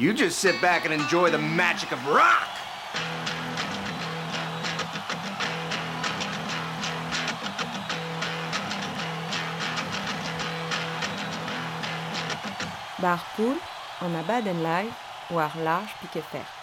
You just sit back and enjoy the magic of rock. Bar poul, an abadenn live war large piquet fer.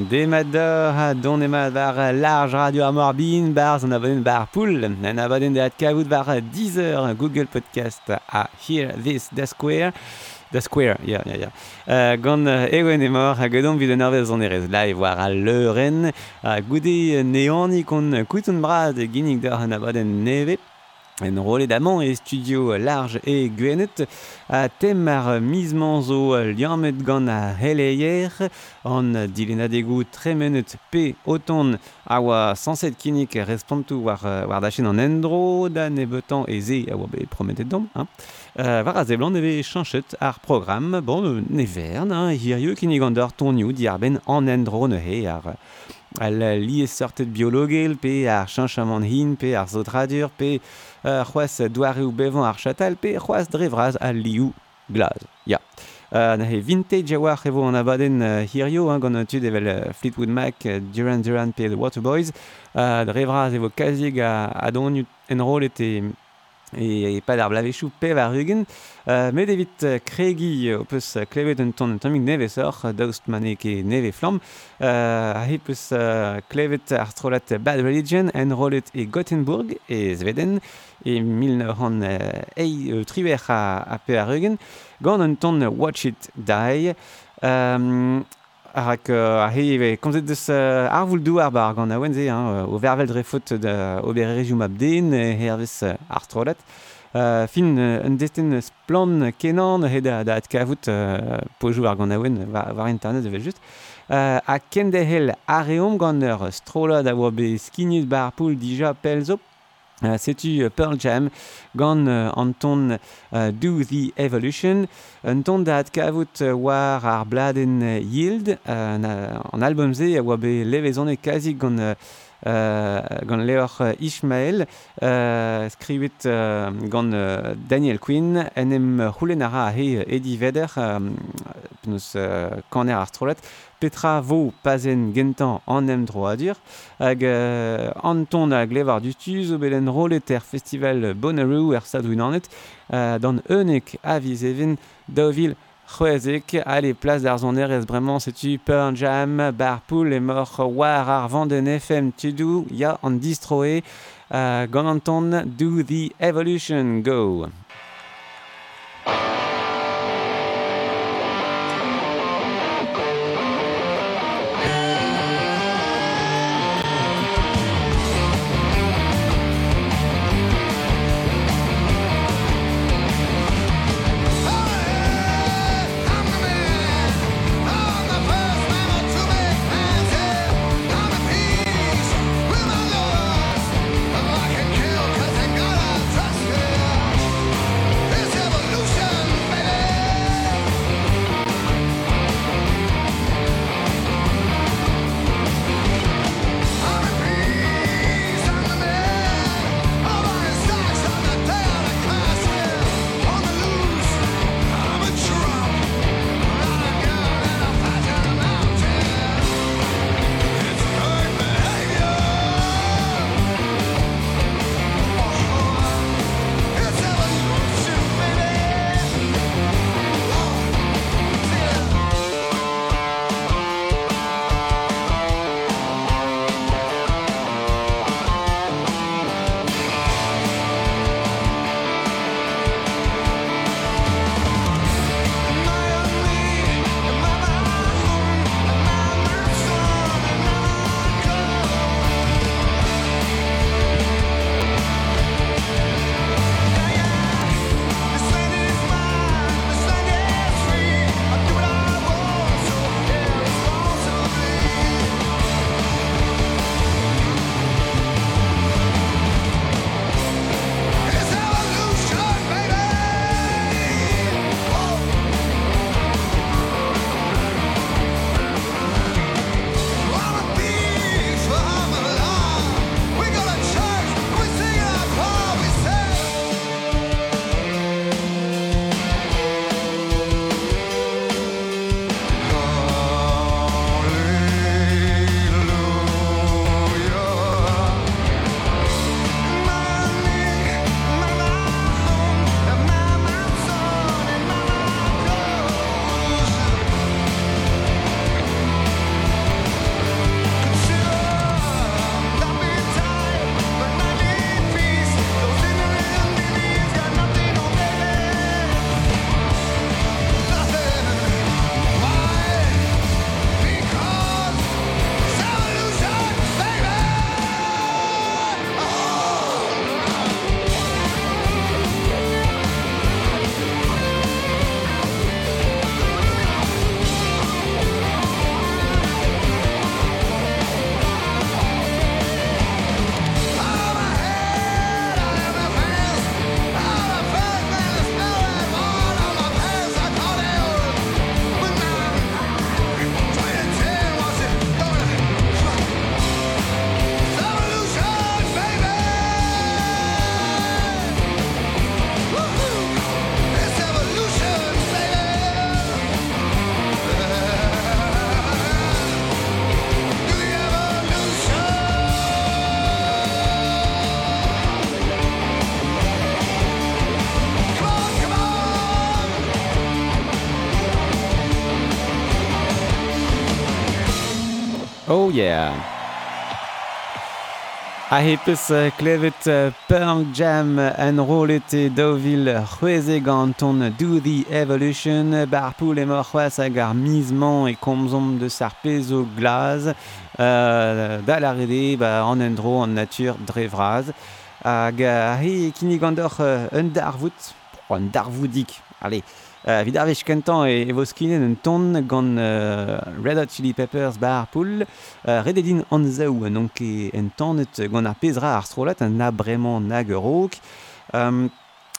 Demador, da, don emad var large radio ar morbin, bar zon abaden bar poul, an abaden de at kavout var Deezer, Google Podcast a Hear This Da Square, Da Square, ya, ya, ya. Uh, gant uh, ewen emor, hag gedon vid an arvez an erez live war a leuren, a goude neani kon koutoun brad ginnig da an abaden nevet, En rolet d'amant e studio large e gwenet a tem ar mizman zo liammet gant a heleier an dilena degu tremenet pe oton a oa sanset kinik respontu war, war dachen an endro da nebetan e ze a oa be prometet dom hein. Euh, war a zeblan neve chanchet ar program bon nevern hein, hirio kinik an d'ar tonioù di ar ben an endro nehe ar al liez sortet biologel pe ar chanchamant hin pe ar zotradur pe euh, c'hoaz douare ou bevan ar chatal pe c'hoaz drevraz al liou glaz. Ya. Yeah. Uh, na he vintage a war evo an abaden uh, hirio hein, gant tud evel uh, Fleetwood Mac, uh, Duran Duran pe The Waterboys. Uh, drevraz evo kazig a, a don en rolet e e, e pad ar blavechou pev ar rugen. Uh, met evit uh, kregi o peus uh, klevet un ton tamik nevez or, daoust mane ke neve flamm. Uh, a he peus uh, klevet ar trolat Bad Religion en rolet e Gothenburg e Sveden e 1900 ei uh, triver a, a pe ar rugen. Gant un ton Watch It Die. Um, Arak a eve, komzet deus ar voul douar bar gant a wenze hein, o vervel dre faot da ober rejoum abden e hervez ar trolet. Uh, fin un desten splan kenan he da, da at kavout uh, pojou ar gant a wen war, war internet evel just. Uh, a kendehel areom gant ur strola da oa be skinit bar poul dija pelzop Uh, setu Pearl Jam gant uh, an ton uh, Do The Evolution, un ton dat kavout uh, war ar bladen uh, Yield, uh, na, an albumze a oa be levezon e kazi gant uh, gant Leor Ishmael, uh, skrivet uh, gant uh, Daniel Quinn, en em c'houlenara a he Eddie Vedder, um, penaos uh, kaner ar strolet, petra vo pazen gentan an em dro a dur, hag euh, Anton a glevar du tuz o belen festival Bonnaroo er sadouin anet, euh, dan eunek a viz even daovil c'hwezek, allez, place d'Arzoner, est vraiment, c'est-tu Pearl Jam, Barpool, et mort war ar vanden FM tudou, ya an distroe, euh, gant anton, do the evolution, go. yeah A hepez klevet Punk Jam en rolet e daouvil c'hweze ganton Do The Evolution. Bar poul mor c'hoaz hag ar mizman e komzom de sarpez o glaz. Euh, da la rede ba an en dro an natur drevraz. Hag he kinig an un darvout un darvoudik allez. Uh, vid ar vech kentan e, e vo skinen un ton gant uh, Red Hot Chili Peppers bar poul. Uh, rededin an zaou an onke en tanet gant ar pezra ar strolat an abreman nag rock um,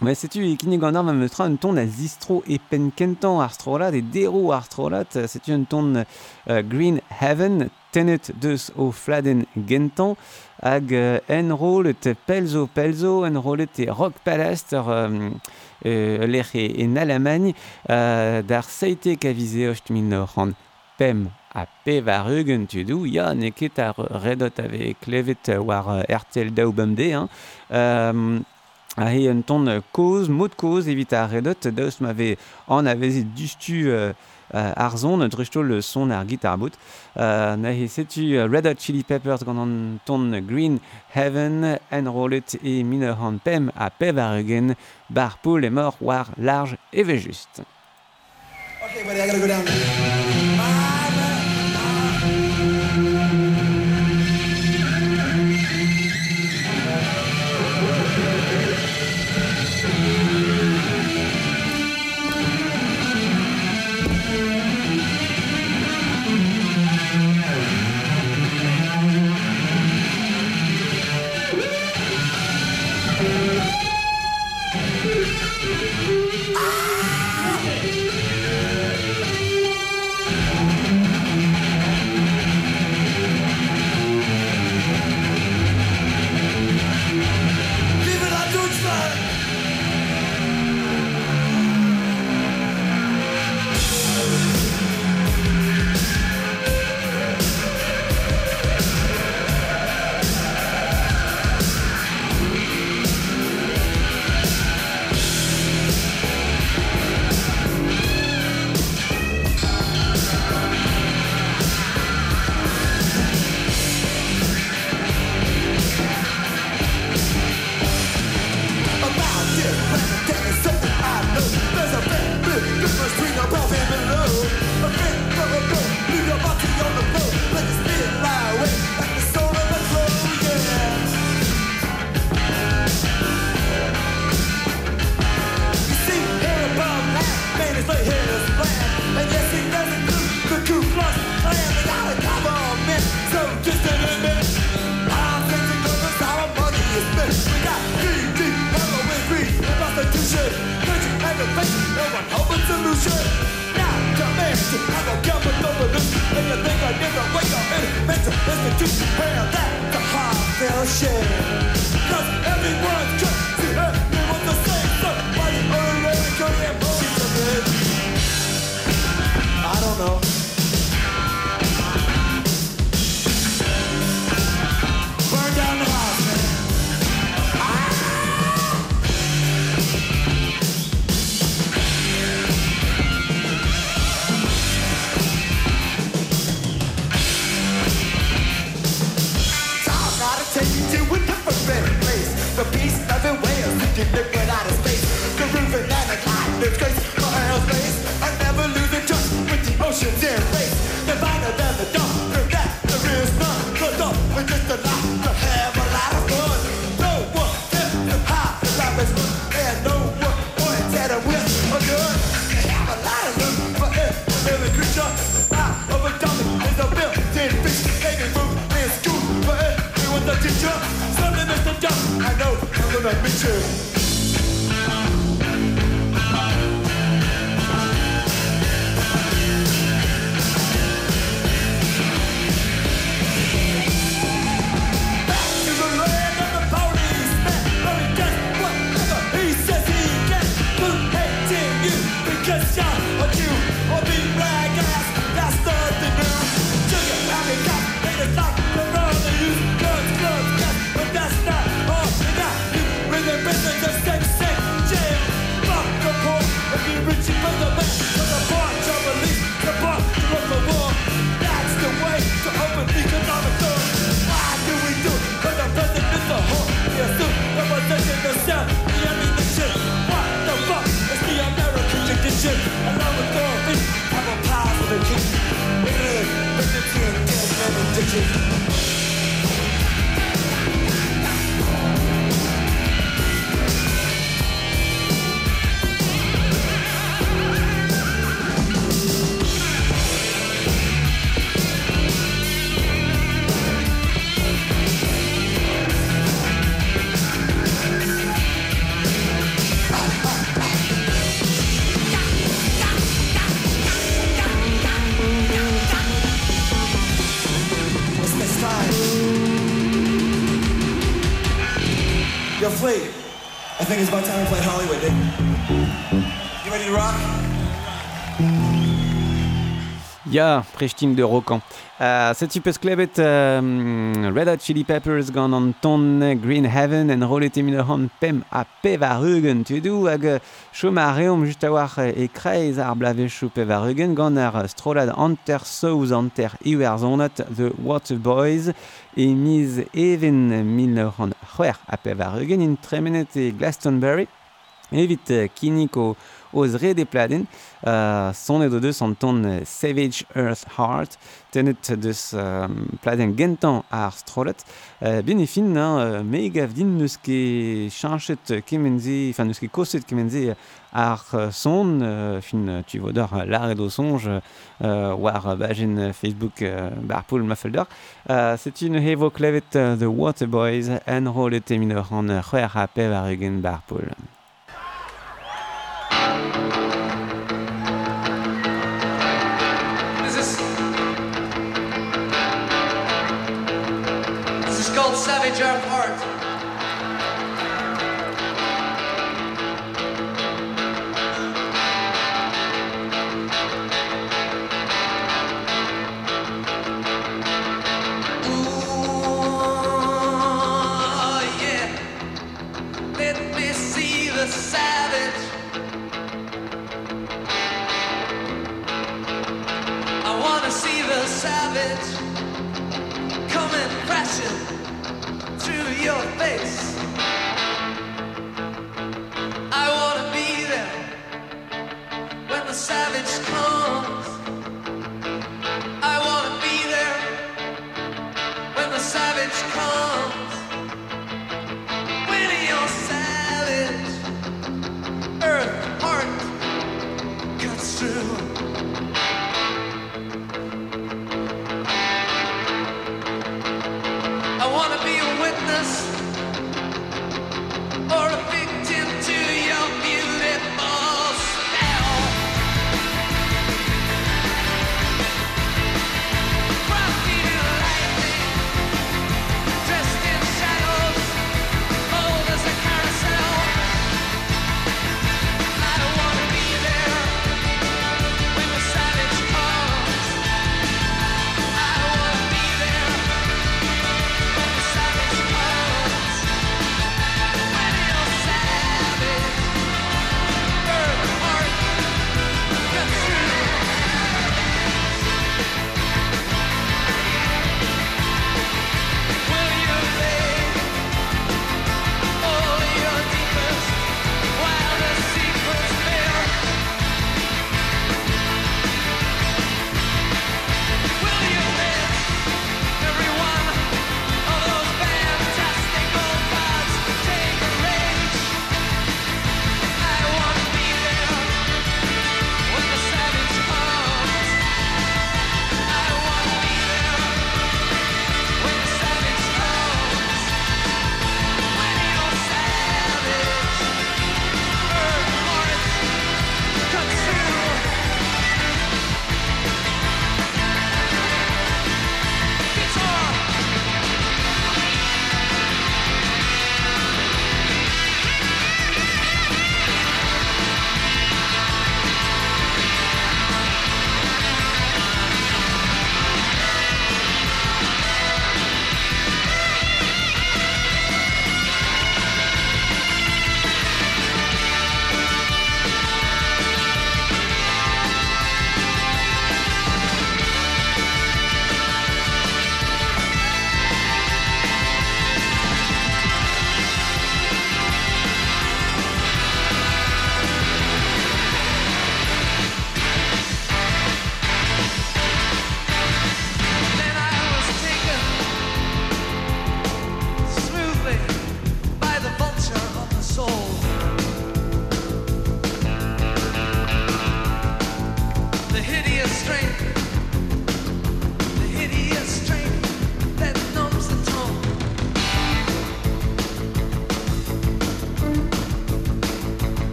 Mais c'est tu qui gant ar me tra un ton a zistro e penkentan ar strolat e dero ar strolat, setu un ton uh, Green Heaven, tenet deus o fladen gentan, hag uh, enrolet pelzo pelzo, enrolet e rock palast ur um, e, lec'h e, e nalamagne, uh, d'ar seite kavize ocht min ran pem a pev ar eugen tu dou, ya neket ar redot ave klevet war ertel daou bemde, hein, um, Ahí un ton cause, mot de cause, evita redot, deus m'avait en avait dustu euh, euh, arzon, drusto le son ar guitarbut. Euh, nahi setu euh, Red Hot Chili Peppers gant an ton Green Heaven, enrollet et mineur an pem a pevaregen, Barpool et mort war large et juste. Okay, buddy, I gotta go down. Bye. on a. Ya, prestim de Rokan. Uh, Setu peus klevet um, Red Hot Chili Peppers gant an ton Green Heaven en rolet emil an pem a pev a rugen. Tu edu hag chom a reom just a war e kreiz ar blavechou pev a rugen gant ar strolad anter souz anter iwer zonat The Water Boys e miz even mil an c'hwer a pev a rugen in tremenet e Glastonbury evit kiniko oz re de pladen uh, son edo deus an ton uh, Savage Earth Heart tenet deus um, pladen gentan ar strolet. Uh, bien e fin uh, me gav din neus ket chanchet kemenze enfin neus ket koset kemenze ar son uh, fin tu vodor l'ar edo songe uh, war bajen Facebook uh, bar poul uh, c'est une hevo klevet uh, The Waterboys en rolet eminor an c'hwer a pev ar eugen bar poul.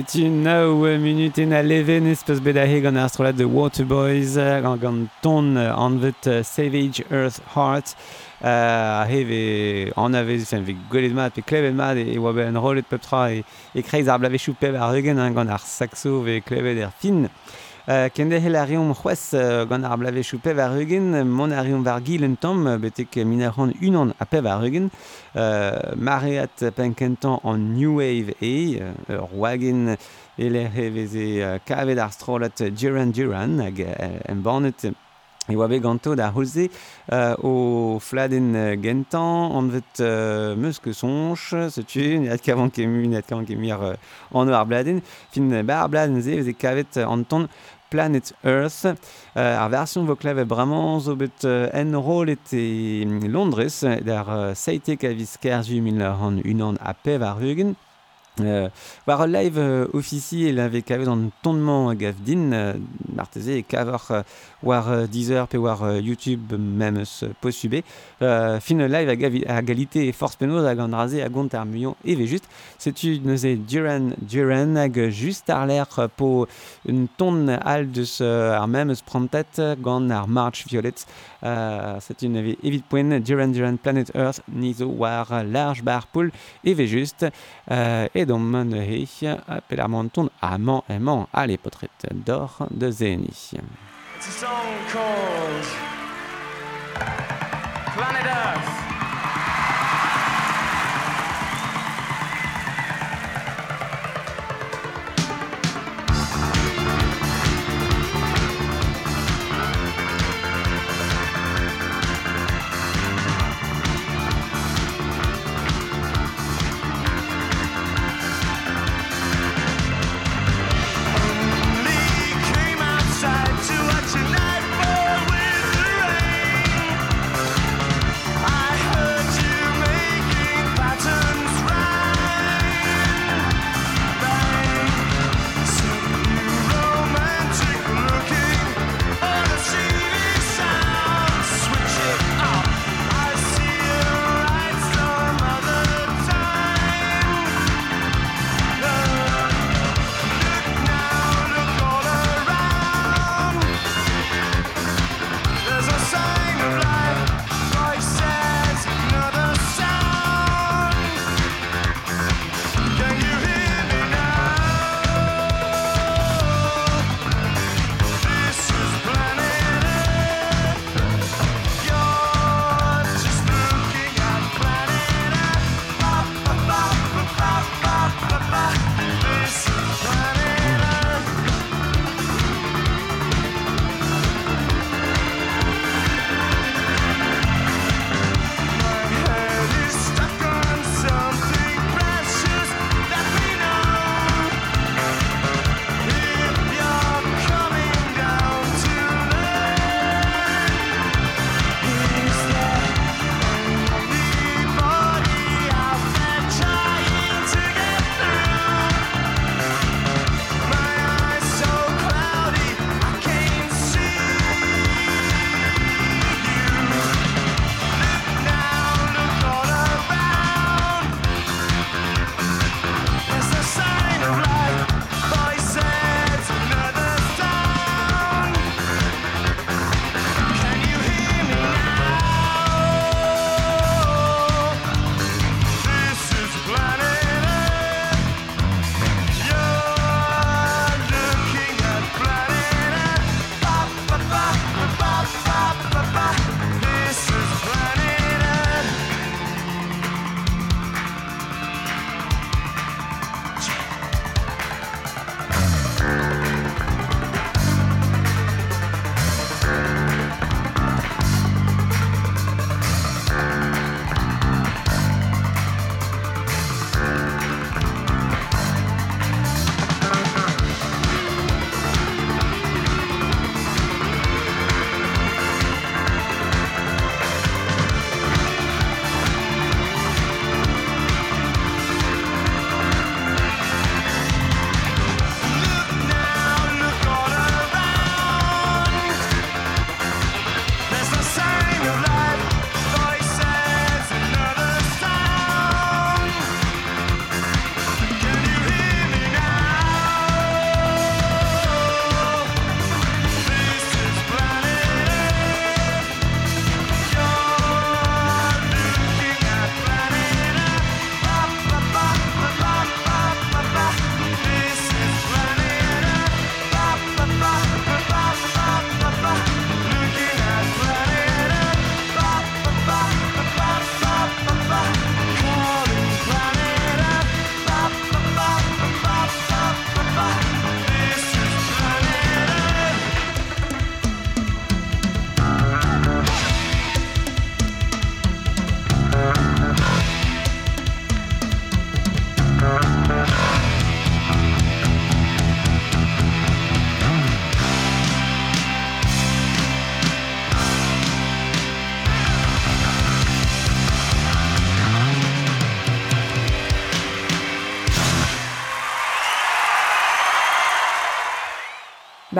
setu nao minutenn a leven espez bet ahe gant ar strolat Waterboys gant gant ton anvet uh, Savage Earth Heart. Uh, ahe ve an avez fen ve gwelet mat pe klevet mat e, e oa ben rolet pep tra e, e kreiz ar blavechou pep ar eugen gant ar saxo ve klevet er fin. Uh, kende hel a reom c'hwez gant ar blave pev ar eugen, mon a reom var gil un tamm, betek min ar c'hant unan a pev ar eugen, euh, mareat penkentan an New Wave e, ur wagen ele heveze kavet ar strolat Duran Duran, hag en bannet. E oa bet ganto da holze euh, o fladen euh, gentan, an vet euh, meus ke sonch, setu, net kavan kemu, net kavan kemir euh, an ar bladen, fin bar bladen ze, veze kavet an ton Planet Earth, euh, ar version voklav e bramañ zo bet euh, en rol rolet e Londres, d'ar euh, seite a viskar ju min an unan a pev ar rugen, Euh, Live euh, officie dans un tonnement gavdin euh, et cavar euh, war euh, Deezer pe war euh, YouTube même ce possible fin live à, égalité et force penaud à gandrasé à gontarmillon et véjuste c'est une c'est duran duran hag juste à l'air pour une tonne al de ce ar même se prend tête gant march violet. C'est une évite point duran duran planet earth niso war large bar pool et véjuste juste apel ar manton amant aimant allez potret d'or de Zeni. It's a song called Planet Earth.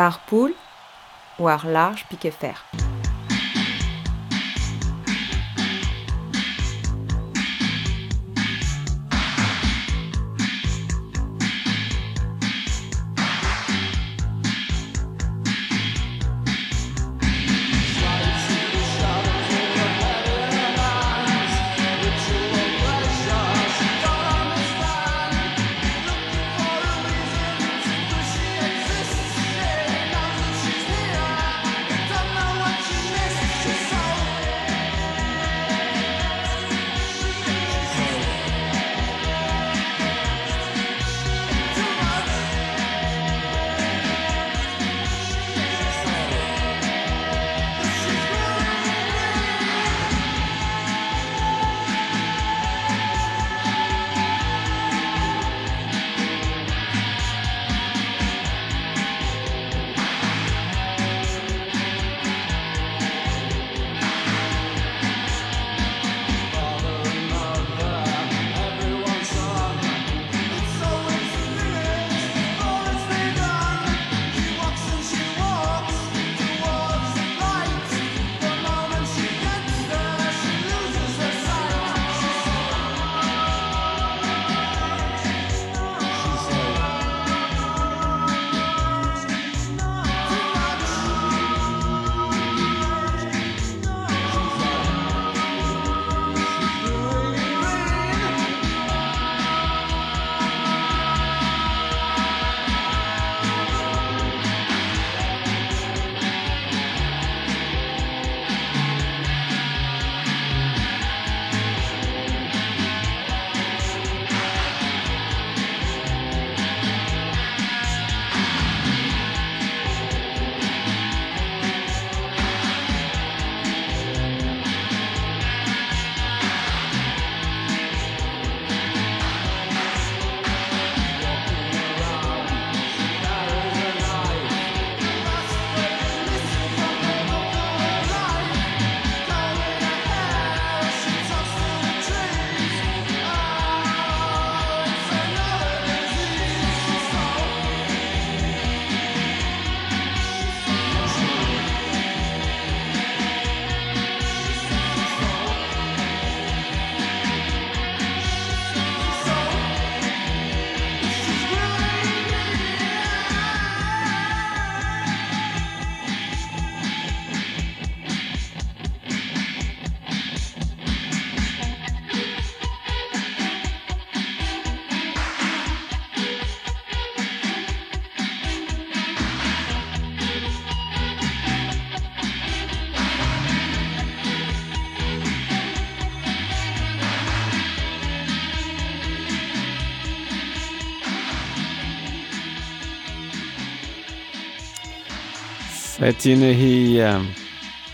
Par poule ou large pique fer. C'est une hi euh,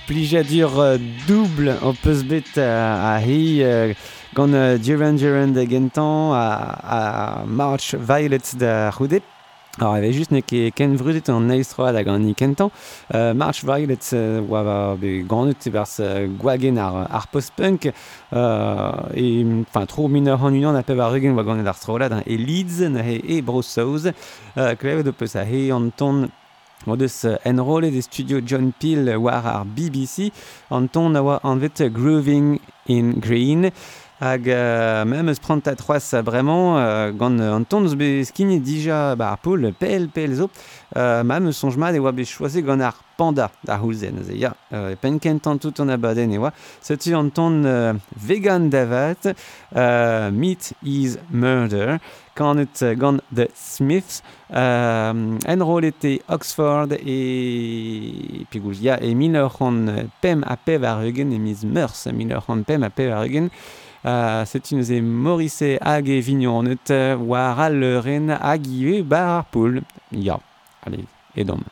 plijadur euh, double en peus bet a, a hi euh, gant euh, Duran Duran de Gentan a, a March Violet da Roudet. Alors, avait juste ne ket ken vrudet an eistroa hag an ni kentan. Euh, March Violet euh, oa va be gant bars euh, gwagen ar, ar post-punk. Euh, et, enfin, tro mineur an unan a pev ar rugen oa gant ar strolad. Et Leeds ne he e Brossouz. Euh, Klevet o peus a he an ton Mod eus enrole de studio John Peel war ar BBC an ton a oa anvet Grooving in Green. Hag euh, mem eus prant a troas bremañ euh, gant an ton eus be skinit dija ba ar poul pel pel zo. Euh, mem eus sonjmat e oa be choase gant ar panda da houlzen eus ya. Euh, pen kentan tout an abaden e oa. Setu an ton euh, vegan davat euh, meat is murder. kanet gant The Smiths, um, enrolet e Oxford e pegoulz ya e mil c'hant pem a pev ar eugen e miz meurs mil c'hant pem a pev ar eugen Uh, setu neuze Morrissey hag e vignonet war al leuren hag iwe bar ar poul. Ya, allez, edom.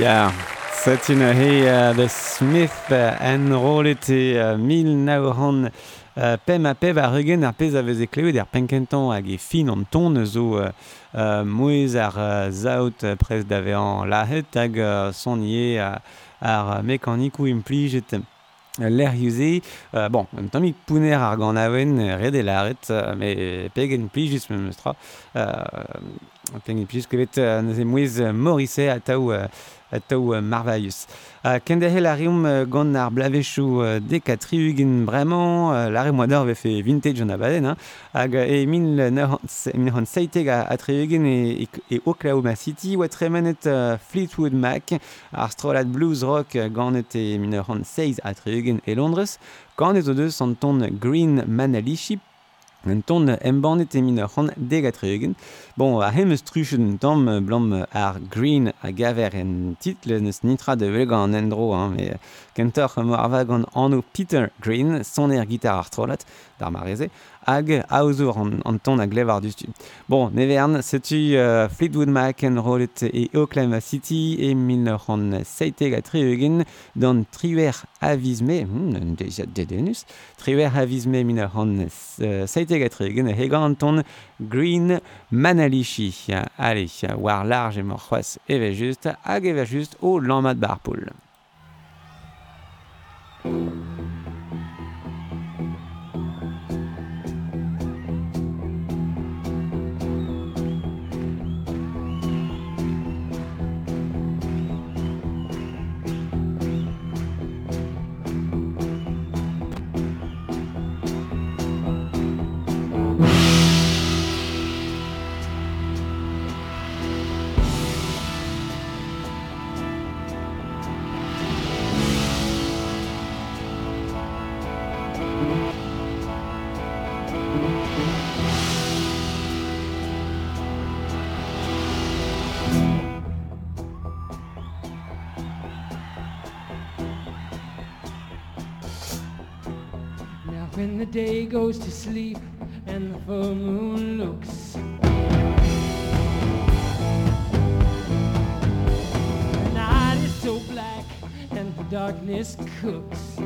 Ya, setin a he uh, The Smith uh, en rolet e uh, mil naoran uh, pem a pev a regen ar pez a vez e klevet ar penkentan hag e fin an ton zo uh, uh, mouez ar uh, zaout uh, prez davean lahet hag uh, son ie uh, ar mekanikou implijet l'air usé. Euh, bon, en temps que Pouner ar gant aven red e laret, mais pegen plijus me meustra. Euh, pegen plijus kevet uh, neuze mouez Morisset a taou euh, taou marvaius. Kendahel a reom gant ar blavezhou de katriugin bremañ, la moa d'or vefe vintage an abaden, hag e min hant saiteg a triugin e, e Oklahoma City, oa tremenet Fleetwood Mac, ar strolat blues rock gant e min hant seiz a triugin e Londres, ganet o deus an ton Green Manalishi, un ton embanet e min hant degatriugin, Bon, a hem eus truchen tamm blam ar Green a gaver en title neus nitra de vegan an endro, hein, mais kentor mo ar vagan anno Peter Green, son er gitar ar trolat, d'ar mareze, hag aozour an, an ton a glevar du stud. Bon, nevern, setu uh, Fleetwood Mac en rolet e Oklahoma City e 1907 a tri dan triwer avizme, hmm, deja dedenus, triwer avizme 1907 a tri e hega an ton Green Manal Allez, war large et morchoas et juste, hag et juste au lendemain de Barpool. Goes to sleep and the full moon looks The night is so black and the darkness cooks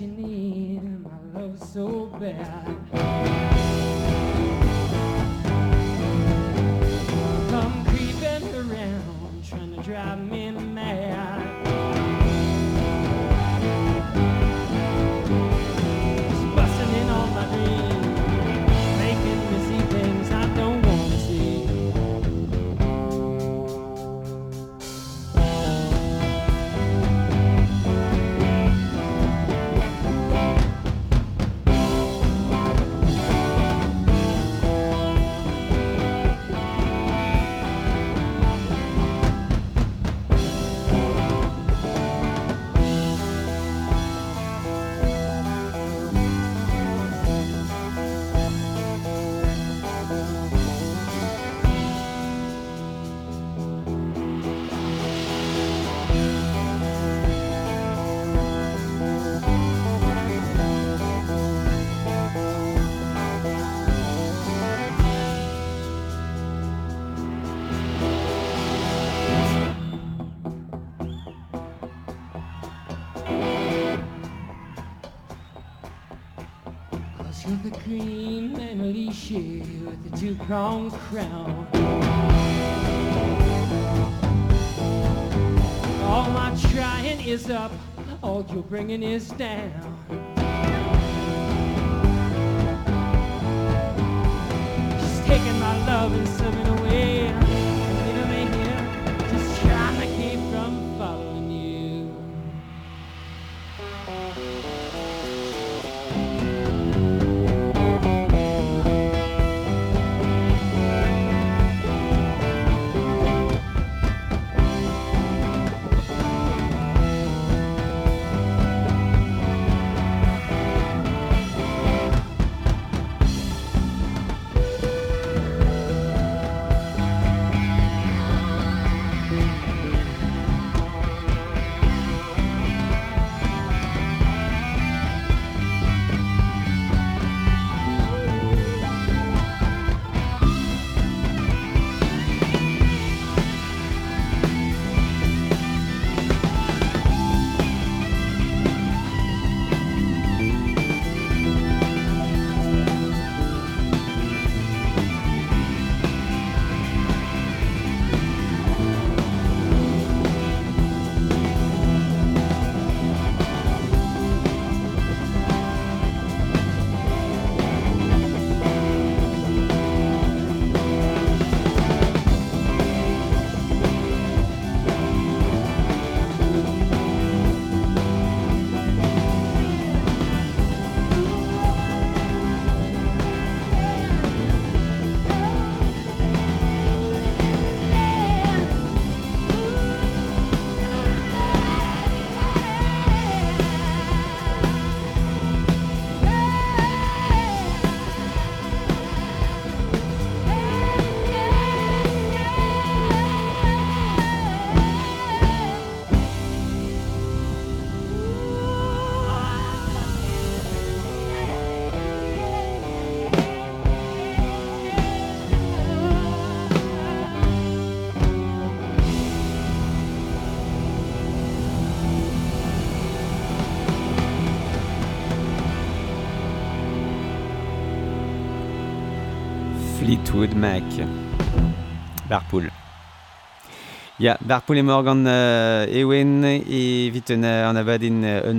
you need my love so bad. The green Annalise with the two-pronged crown. All my trying is up, all you're bringing is down. Fleetwood Mac. Barpool. Ya, Barpool e Morgan uh, ewen e vit un, uh, an abadin uh, un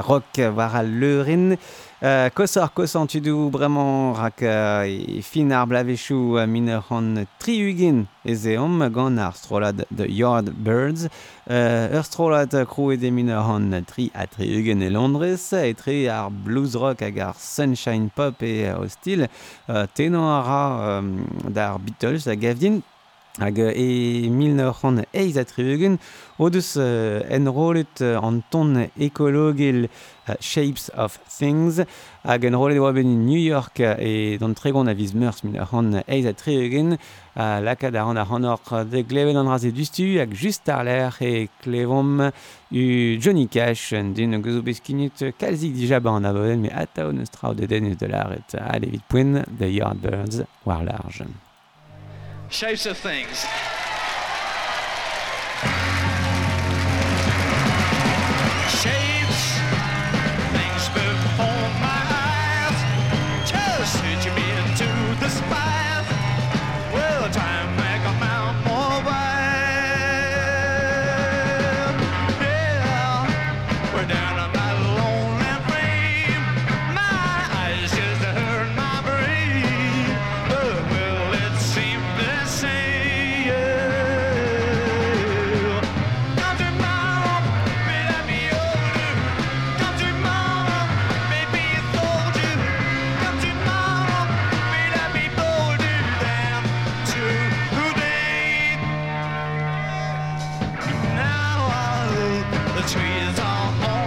rock war a leurin. Euh, kosor kosan tu dou bremañ rak euh, e fin ar blavechou euh, min ur an triugin eze om gant ar strolad de Yard Birds. Euh, ur strolad krouet de min ur an tri a triugin e Londres e tri ar blues rock hag ar sunshine pop e euh, hostil euh, tenan ara um, d'ar Beatles a gavdin. Hag e 1908 a trivugen o deus uh, enrollet uh, an ton ekologel uh, Shapes of Things. Hag enrollet oa ben New York e d'an tregon a viz meurs 1908 a trivugen uh, lakad a ran a ran or de gleven an raze dustu hag just ar l'air e klevom u Johnny Cash din gozo beskinut kalzik dija ba an aboden me atao neus trao de den de l'aret. A levit poen de Yardbirds war large. Shapes of things. Now the trees are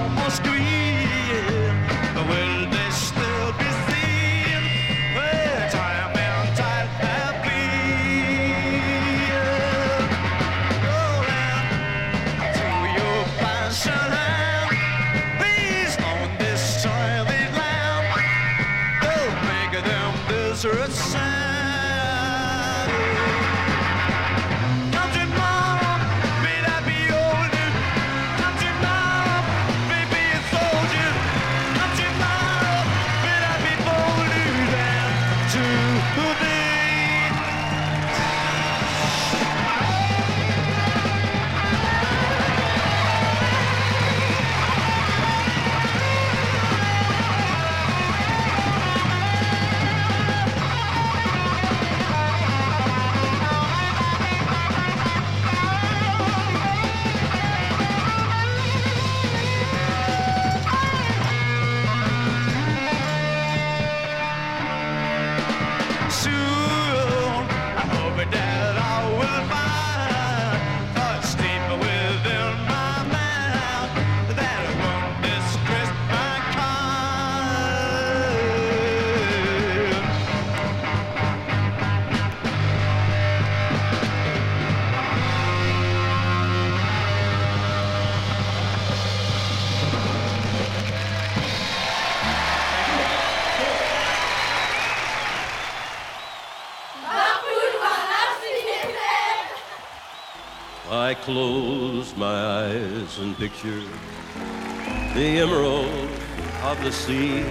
the sea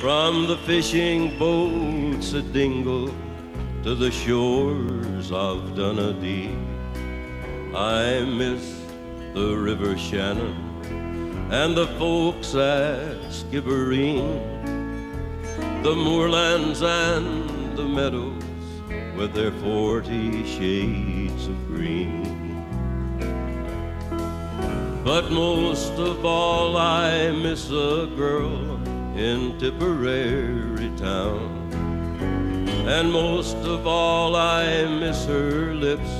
from the fishing boats at Dingle to the shores of Dunedin. I miss the River Shannon and the folks at Skibbereen, the moorlands and the meadows with their forty shades of green. But most of all, I miss a girl in Tipperary town. And most of all, I miss her lips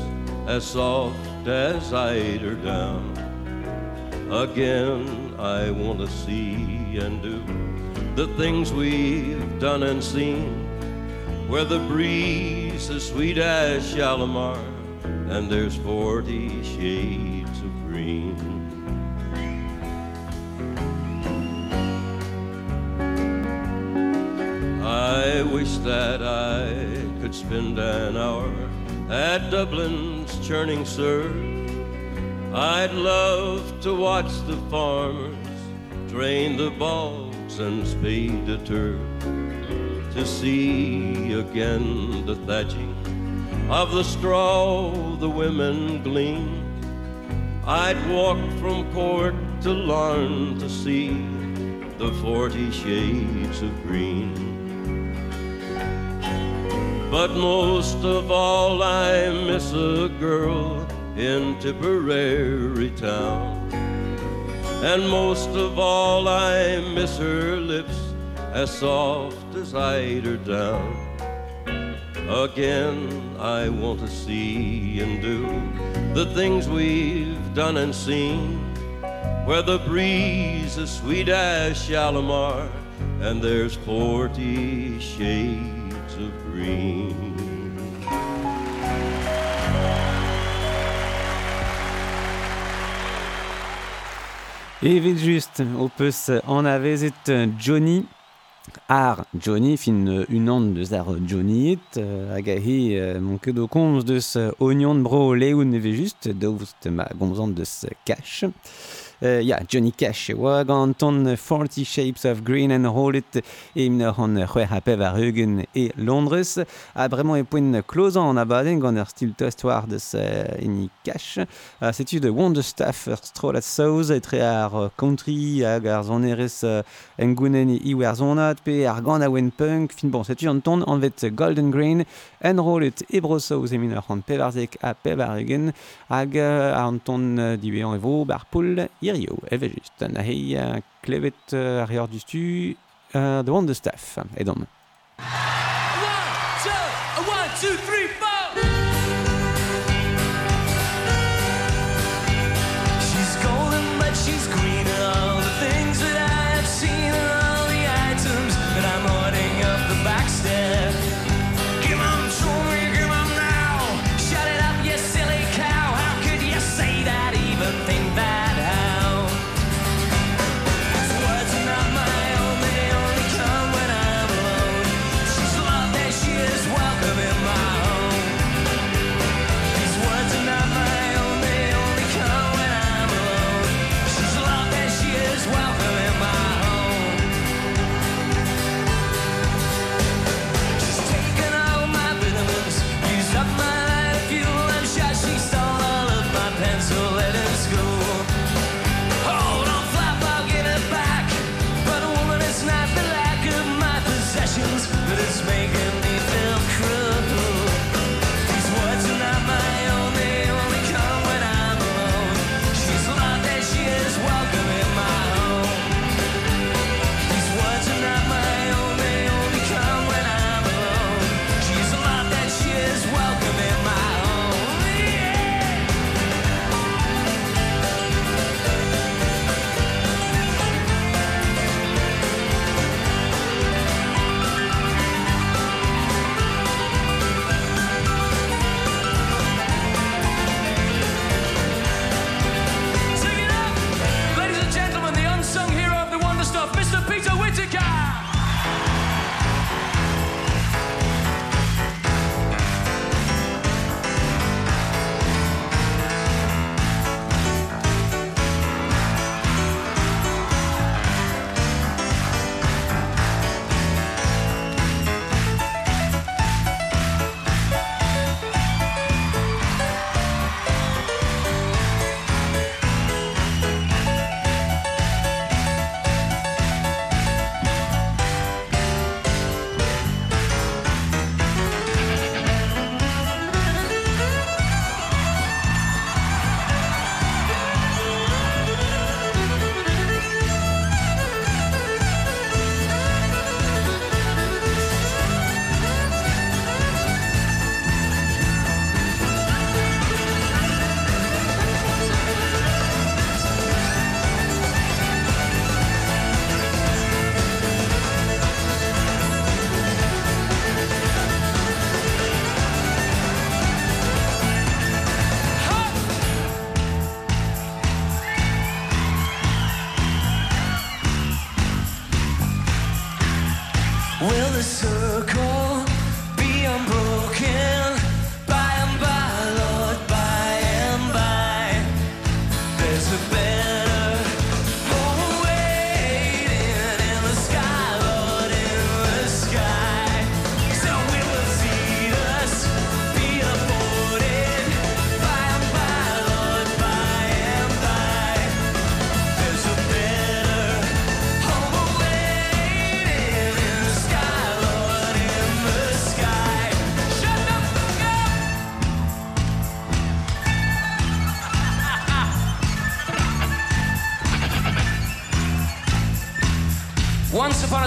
as soft as eider down. Again, I want to see and do the things we've done and seen where the breeze is sweet as Shalimar, and there's forty shades I wish that I could spend an hour at Dublin's churning surf. I'd love to watch the farmers drain the bogs and spade the turf. to see again the thatching of the straw the women glean. I'd walk from court to lawn to see the forty shades of green. But most of all, I miss a girl in Tipperary town. And most of all, I miss her lips as soft as eider down. Again, I want to see and do the things we've done and seen. Where the breeze is sweet as Shalimar, and there's forty shades Et vite juste, opus en avait Johnny Ar Johnny fin unan de zar Johnny it euh, agahi euh, mon que de combs de ce oignon de bro leun et juste de ma gomzante de ce cache. Uh, ja, Johnny Cash, oa gant ton 40 Shapes of Green and Hollet e imna an c'hwe hape ar eugen e Londres. A bremañ e poen klozan an abaden gant ur stil toast war deus uh, eni Cash. Uh, Setu de Wonderstaff ur strolat saoz etre ar country hag ar zonerez uh, engounen i iwer zonat pe ar gant a wen punk. Fin bon, setu an ton anvet Golden Green en Hollet e brosaoz e minna an pevarzek a pevar eugen hag uh, an ton uh, diwean vo bar poul. Yeah. Virjo er just. The Wonder Staff, är de.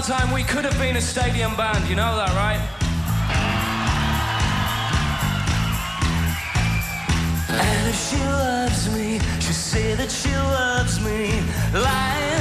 Time, we could have been a stadium band, you know that, right? And if she loves me, she'll say that she loves me. Lies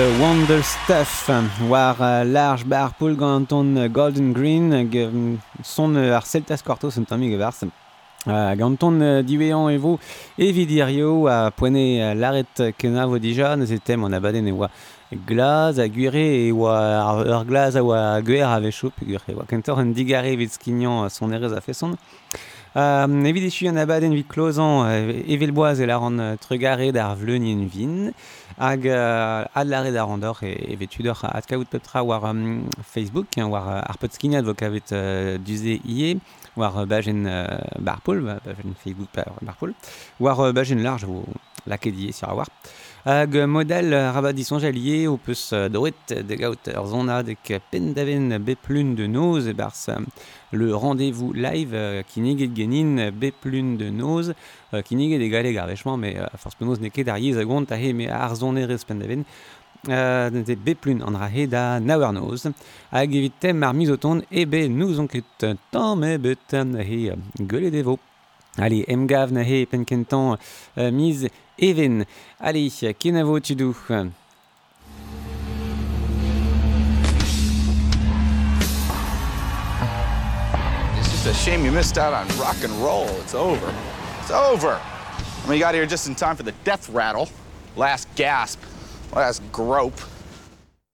The Wonder Stuff. War uh, large bar poul gant on uh, Golden Green uh, son ar Celtas Quarto un tamig varse. Uh, ganton uh, divean evo evidirio a poene uh, laret kena vo dija ne tem on abaden e oa glaz a gure e oa ar, ar glaz a oa guer a vechoup guire e oa kentor an digare evit skignan son erez a feson. Uh, evit echu an abaden vit klozan uh, evel boaz e laran uh, trugare d'ar vleunien vin. Hag uh, ad lare d'ar andor e, um, Facebook, hein, war ar pot skignat vo kavet uh, bajen bajen Facebook ba- barpoul, war uh, bajen large vo lakedie sur a. Hag model rabat disonjalier o peus doret de gaout ur zona dek pendaven beplun de noz e bars le rendez-vous live kineget genin beplun de noz kineget e gale garvechman mais force pe noz ne ket ar yez a gont he me ar zonerez pendaven euh, de beplun an rahe da nawernoz hag evit tem ar mizoton ebe nous on ket tant me betan he gole devo Allez, emgav nahe penkentan euh, mise even. Allez, ken a vo tu It's just a shame you missed out on rock and roll. It's over. It's over. I mean, you got here just in time for the death rattle. Last gasp. Last grope.